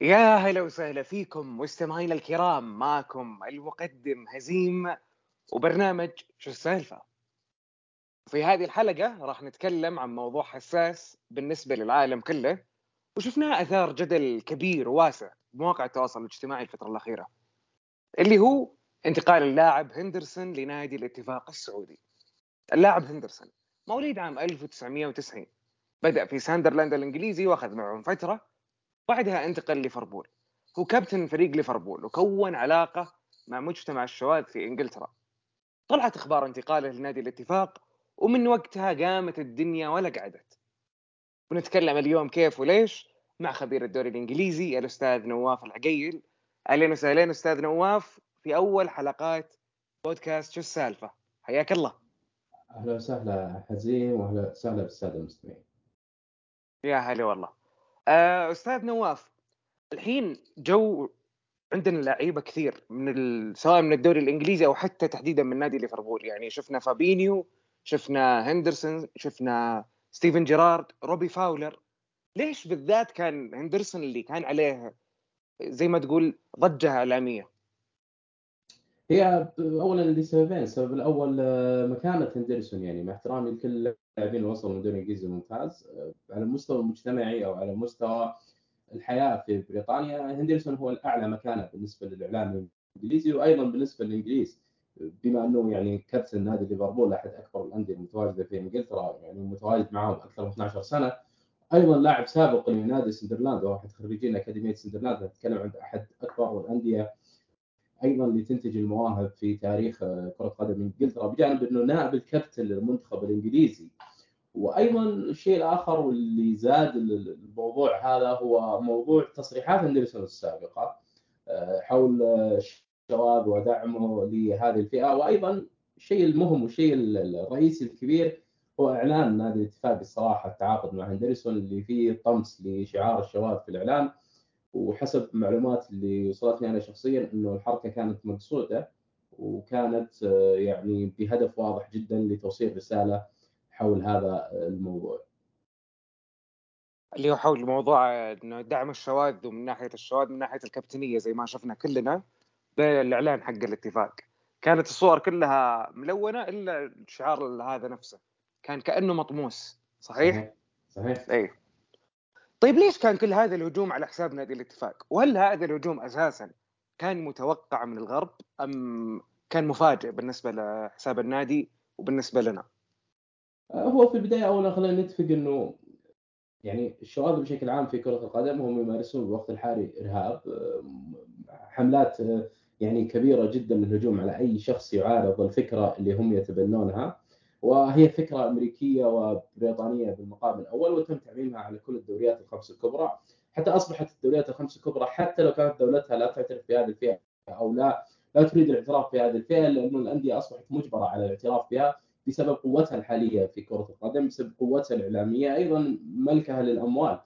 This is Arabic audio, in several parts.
يا هلا وسهلا فيكم مستمعينا الكرام معكم المقدم هزيم وبرنامج شو السالفة؟ في هذه الحلقة راح نتكلم عن موضوع حساس بالنسبة للعالم كله وشفناه أثار جدل كبير وواسع بمواقع التواصل الاجتماعي الفترة الأخيرة اللي هو انتقال اللاعب هندرسون لنادي الاتفاق السعودي. اللاعب هندرسون مواليد عام 1990 بدأ في ساندرلاند الإنجليزي وأخذ معهم فترة بعدها انتقل ليفربول. هو كابتن فريق ليفربول وكون علاقة مع مجتمع الشواذ في إنجلترا. طلعت أخبار انتقاله لنادي الاتفاق ومن وقتها قامت الدنيا ولا قعدت. ونتكلم اليوم كيف وليش مع خبير الدوري الإنجليزي الأستاذ نواف العقيل. أهلا وسهلا أستاذ نواف في أول حلقات بودكاست شو السالفة؟ حياك الله. أهلا وسهلا حزين واهلا وسهلا بالسادة المستمعين. يا هلا والله. آه، أستاذ نواف الحين جو عندنا لعيبة كثير من ال... سواء من الدوري الإنجليزي أو حتى تحديدا من نادي ليفربول. يعني شفنا فابينيو شفنا هندرسون شفنا ستيفن جيرارد روبي فاولر. ليش بالذات كان هندرسون اللي كان عليه زي ما تقول ضجة إعلامية؟ هي اولا لسببين، السبب الأول آه، مكانة هندرسون يعني مع احترامي لكل اللاعبين اللي وصلوا من الدوري الانجليزي الممتاز آه، على المستوى المجتمعي أو على مستوى الحياة في بريطانيا هندرسون هو الأعلى مكانة بالنسبة للإعلام الإنجليزي وأيضا بالنسبة للإنجليز بما أنه يعني كابتن نادي ليفربول أحد أكبر الأندية المتواجدة في إنجلترا يعني متواجد معهم أكثر من 12 سنة. أيضا لاعب سابق لنادي سندرلاند وهو أحد خريجين أكاديمية سندرلاند نتكلم عن أحد أكبر الأندية أيضا لتنتج المواهب في تاريخ آه، كرة قدم إنجلترا بجانب إنه نائب الكابتن للمنتخب الإنجليزي. وأيضا الشيء الآخر واللي زاد الموضوع هذا هو موضوع تصريحات أندرسون السابقة آه، حول الشواذ ودعمه لهذه الفئة. وأيضا الشيء المهم والشيء الرئيسي الكبير هو إعلان نادي الاتفاق الصراحة التعاقد مع هندرسون اللي فيه طمس لشعار الشواذ في الاعلام وحسب معلومات اللي وصلتني أنا شخصيا إنه الحركة كانت مقصودة وكانت آه، يعني بهدف واضح جدا لتوصيل رسالة حول هذا الموضوع. اللي هو حول موضوع إنه دعم الشواذ ومن ناحية الشواذ من ناحية الكابتنية زي ما شفنا كلنا بالإعلان حق الاتفاق. كانت الصور كلها ملونة إلا الشعار هذا نفسه كان كأنه مطموس صحيح؟ صحيح صحيح اي طيب ليش كان كل هذا الهجوم على حساب نادي الاتفاق؟ وهل هذا الهجوم أساسا كان متوقع من الغرب أم كان مفاجئ بالنسبة لحساب النادي وبالنسبة لنا؟ هو في البداية اولا خلينا نتفق إنه يعني الشواذ بشكل عام في كرة القدم هم يمارسون بالوقت الحالي إرهاب حملات يعني كبيرة جدا للهجوم على أي شخص يعارض الفكرة اللي هم يتبنونها وهي فكرة أمريكية وبريطانية بالمقام الأول وتم تعميمها على كل الدوريات الخمس الكبرى. حتى أصبحت الدوريات الخمس الكبرى حتى لو كانت دولتها لا تعترف بهذه الفئة أو لا لا تريد الاعتراف بهذه الفئة لأنه الأندية أصبحت مجبرة على الاعتراف بها بسبب قوتها الحالية في كرة القدم بسبب قوتها الإعلامية أيضا ملكها للأموال.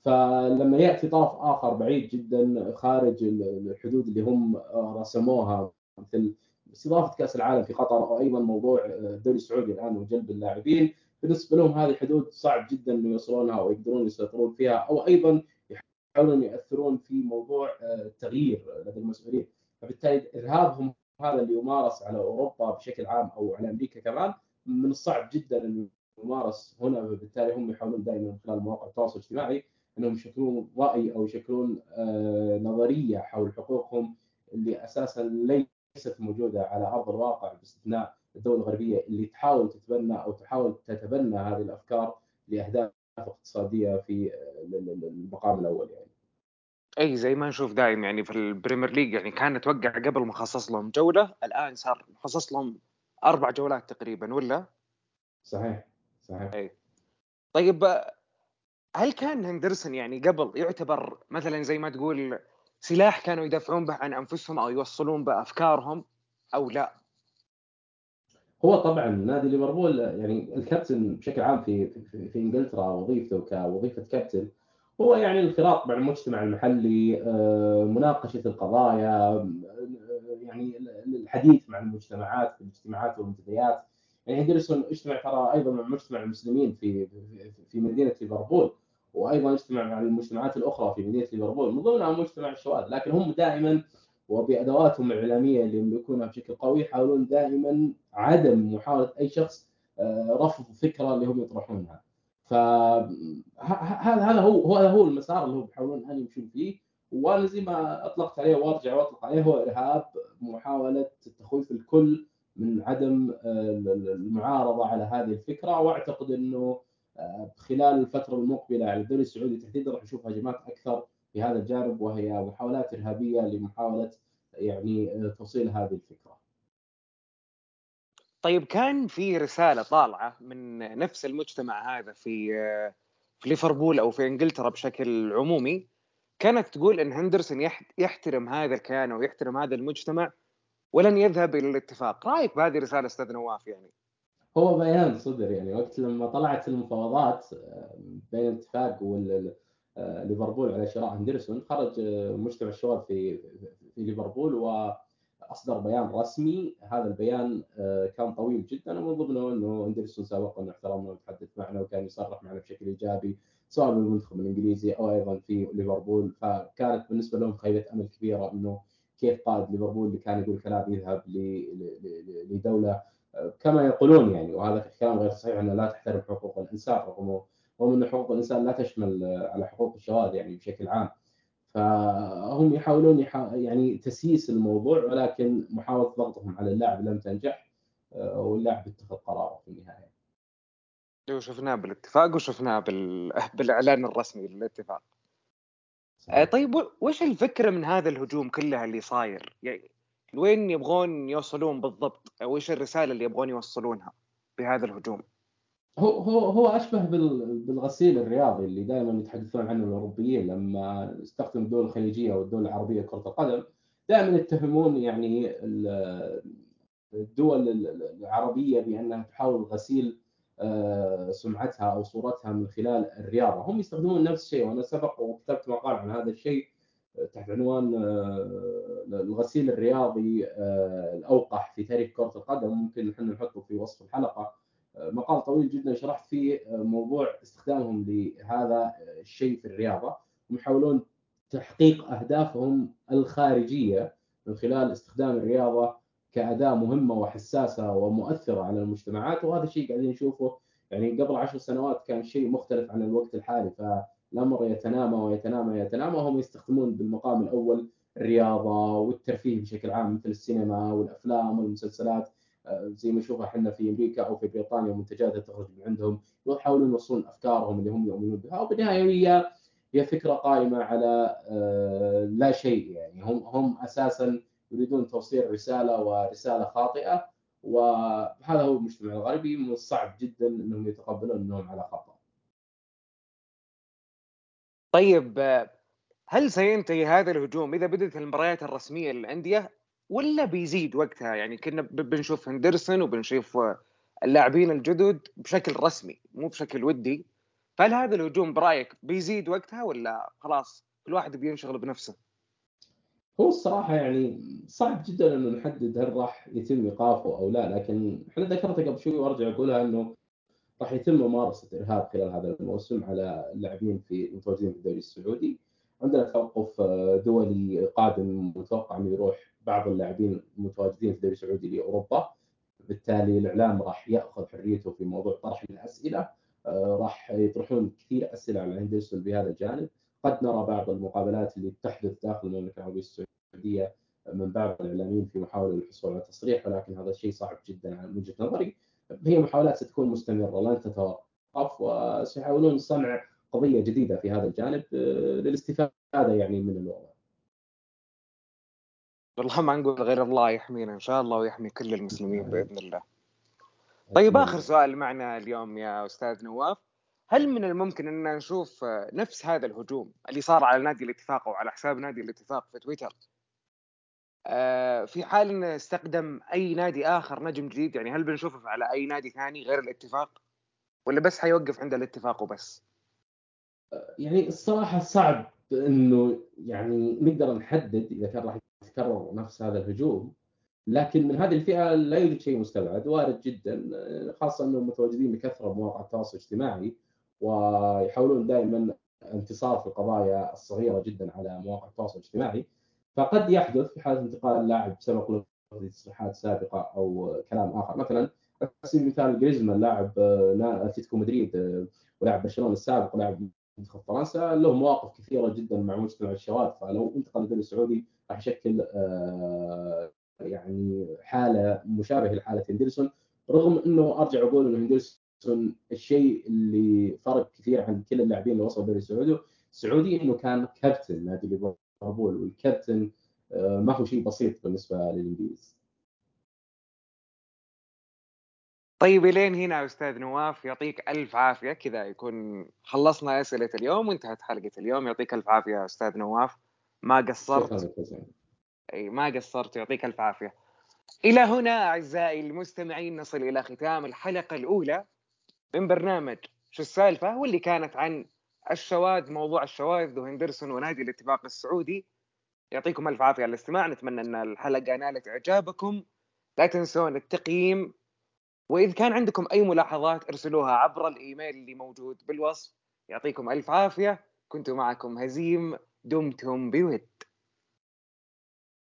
فلما يأتي طرف آخر بعيد جدا خارج الحدود اللي هم رسموها مثل استضافه كأس العالم في قطر وأيضا موضوع الدوري السعودي الآن وجلب اللاعبين. بالنسبة لهم هذه حدود صعب جدا إنه يوصلونها أو يقدرون يسيطرون فيها أو أيضا يحاولون ياثرون في موضوع التغيير لدى المسؤولين. فبالتالي إرهابهم هذا اللي يمارس على أوروبا بشكل عام أو على أمريكا كمان من الصعب جدا إنه يمارس هنا. وبالتالي هم يحاولون دائما من خلال مواقع التواصل الاجتماعي إنهم يشكلون رأي أو يشكلون آه نظرية حول حقوقهم اللي أساسا ليست موجودة على أرض الواقع باستثناء الدول الغربية اللي تحاول تتبنى أو تحاول تتبنى هذه الأفكار لأهداف اقتصادية في المقام الأول يعني. أي زي ما نشوف دايم يعني في ال Premier League يعني كان توقع قبل ما خصص لهم جولة الآن صار مخصص لهم أربع جولات تقريبا ولا؟ صحيح صحيح أي طيب هل كان هندرسون يعني قبل يعتبر مثلا زي ما تقول سلاح كانوا يدافعون به عن أنفسهم أو يوصلون بأفكارهم أو لا؟ هو طبعا نادي ليفربول يعني الكابتن بشكل عام في في, في إنجلترا وظيفته كوظيفه كابتن هو يعني الخراط مع المجتمع المحلي آه، مناقشة القضايا يعني الحديث مع المجتمعات في الاجتماعات والمنتديات يعني هندرسون اجتمع ترى أيضا مع مجتمع المسلمين في في مدينة ليفربول وأيضا يجتمع مع المجتمعات الأخرى في مدينة ليفربول من ضمنها مجتمع الشواذ لكن هم دائما وبأدواتهم الاعلاميه اللي يملكونها بشكل قوي يحاولون دائما عدم محاولة أي شخص آه، رفض الفكرة اللي هم يطرحونها. فهذا هذا هو هذا هو المسار اللي هم بيحاولون أن يمشون فيه. وأنا زي ما أطلقت عليه وأرجع وأطلق عليه هو إرهاب محاولة تخويف الكل من عدم آه، المعارضة على هذه الفكرة. وأعتقد إنه خلال الفترة المقبلة على الدوري السعودي تحديدا راح نشوف هجمات أكثر في هذا الجانب وهي محاولات إرهابية لمحاولة يعني آه، توصيل هذه الفكرة. طيب كان في رسالة طالعة من نفس المجتمع هذا في في ليفربول أو في إنجلترا بشكل عمومي كانت تقول إن هندرسون يحترم هذا الكيان ويحترم هذا المجتمع ولن يذهب إلى الاتفاق، رأيك بهذه الرسالة أستاذ نواف يعني؟ هو بيان صدر يعني وقت لما طلعت المفاوضات آه، بين الاتفاق وليفربول على شراء هندرسون خرج آه، مجتمع الشباب في في ليفربول وأصدر بيان رسمي. هذا البيان آه، كان طويل جدا ومن ضمنه إنه هندرسون سابقا انه احترمنا وتحدث معنا وكان يصرح معنا بشكل إيجابي سواء بالمنتخب الإنجليزي أو أيضا في ليفربول. فكانت بالنسبة لهم خيبة أمل كبيرة إنه كيف قائد ليفربول اللي كان يقول كلام يذهب لدولة كما يقولون يعني وهذا كلام غير صحيح أنه لا تحترم حقوق الإنسان رغم رغم ان حقوق الإنسان لا تشمل على حقوق الشواذ يعني بشكل عام فهم يحاولون يعني تسييس الموضوع ولكن محاولة ضغطهم على اللاعب لم تنجح واللاعب اتخذ قراره في النهاية. وشفناه بالاتفاق وشفناه بال... بالإعلان الرسمي للاتفاق. آه، طيب وش الفكرة من هذا الهجوم كلها اللي صاير؟ يعني وين يبغون يوصلون بالضبط؟ أو إيش الرسالة اللي يبغون يوصلونها بهذا الهجوم؟ هو هو هو أشبه بالغسيل الرياضي اللي دائما يتحدثون عنه الأوروبيين لما استخدم الدول الخليجيه والدول العربية كرة القدم دائما يتهمون يعني الدول العربية بأنها تحاول غسيل آه، سمعتها أو صورتها من خلال الرياضة، هم يستخدمون نفس الشيء وأنا سبق وكتبت مقال عن هذا الشيء تحت عنوان آه، الغسيل الرياضي الأوقح في تاريخ كرة القدم. ممكن إحنا نحطه في وصف الحلقة. مقال طويل جدا شرحت فيه موضوع استخدامهم لهذا الشيء في الرياضة. ويحاولون تحقيق أهدافهم الخارجية من خلال استخدام الرياضة كأداة مهمة وحساسة ومؤثرة على المجتمعات. وهذا الشيء قاعدين نشوفه. يعني قبل عشر سنوات كان شيء مختلف عن الوقت الحالي. فالامر يتنامى ويتنامى يتنامى وهم يستخدمون بالمقام الأول الرياضة والترفيه بشكل عام مثل السينما والأفلام والمسلسلات. آه، زي ما نشوفها إحنا في أمريكا أو في بريطانيا منتجاتها تخرج من عندهم يحاولون يوصلون أفكارهم اللي هم يؤمنون بها. وبالنهايه هي هي فكرة قائمة على آه، لا شيء يعني. هم هم أساسا يريدون توصيل رسالة ورسالة خاطئة وهذا هو المجتمع الغربي. من الصعب جدا إنهم يتقبلون إنهم على خطأ. طيب هل سينتهي هذا الهجوم إذا بدأت المباريات الرسمية للأندية ولا بيزيد وقتها يعني كنا بنشوف هندرسون وبنشوف اللاعبين الجدد بشكل رسمي مو بشكل ودي فهل هذا الهجوم برأيك بيزيد وقتها ولا خلاص كل واحد بينشغل بنفسه؟ هو الصراحة يعني صعب جدا إنه نحدد هل راح يتم إيقافه أو لا لكن إحنا ذكرتها قبل شوي وأرجع أقولها إنه راح يتم ممارسة إرهاب خلال هذا الموسم على اللاعبين في المتواجدين في الدوري السعودي. عندنا توقف آه، دولي قادم متوقع إنه يروح بعض اللاعبين المتواجدين في الدوري السعودي لأوروبا. بالتالي الإعلام راح يأخذ حريته في موضوع طرح الأسئلة. آه، راح يطرحون كثير أسئلة على هندرسون بهذا الجانب. قد نرى بعض المقابلات اللي تحدث داخل المملكة العربية السعودية من بعض الإعلاميين في محاولة للحصول على تصريح ولكن هذا الشيء صعب جدا من وجهة نظري. هي محاولات ستكون مستمرة لن تتوقف وسيحاولون صنع قضية جديدة في هذا الجانب آه، للاستفادة يعني من الوضع. والله ما نقول غير الله يحمينا إن شاء الله ويحمي كل المسلمين بإذن الله. طيب آخر سؤال معنا اليوم يا أستاذ نواف. هل من الممكن أن نشوف نفس هذا الهجوم اللي صار على نادي الاتفاق أو على حساب نادي الاتفاق في تويتر؟ آه، في حال إنه استخدم أي نادي آخر نجم جديد يعني هل بنشوفه على أي نادي ثاني غير الاتفاق ولا بس حيوقف عند الاتفاق وبس؟ يعني الصراحة صعب إنه يعني نقدر نحدد إذا كان راح يتكرر نفس هذا الهجوم لكن من هذه الفئة لا يوجد شيء مستبعد وارد جدا خاصة انهم متواجدين بكثرة بمواقع التواصل الاجتماعي ويحاولون دائما انتصار في القضايا الصغيرة جدا على مواقع التواصل الاجتماعي فقد يحدث في حالة انتقال اللاعب بسبب تصريحات سابقة أو كلام آخر. مثلا على سبيل المثال جريزمان لاعب أتلتيكو مدريد ولاعب برشلونة السابق ولاعب منتخب فرنسا له مواقف كثيرة جدا مع مجتمع الشباب فلو انتقل للدوري السعودي راح يشكل يعني حالة مشابهة لحالة هندرسون رغم إنه أرجع أقول إنه هندرسون الشيء اللي فرق كثير عن كل اللاعبين اللي وصلوا الدوري السعودي. السعودي إنه كان كابتن نادي ليفربول والكابتن ما هو شيء بسيط بالنسبة للإنجليز. طيب إلين هنا أستاذ نواف يعطيك ألف عافية. كذا يكون خلصنا أسئلة اليوم وانتهت حلقة اليوم. يعطيك ألف عافية أستاذ نواف. ما قصرت؟ إي ما قصرت. يعطيك ألف عافية. إلى هنا أعزائي المستمعين نصل إلى ختام الحلقة الأولى من برنامج شو السالفة واللي كانت عن الشواذ موضوع الشواذ وهندرسون ونادي الاتفاق السعودي. يعطيكم ألف عافية على الاستماع. نتمنى أن الحلقة نالت إعجابكم. لا تنسون التقييم. واذا كان عندكم أي ملاحظات ارسلوها عبر الإيميل اللي موجود بالوصف. يعطيكم ألف عافية. كنت معكم هزيم دمتم بود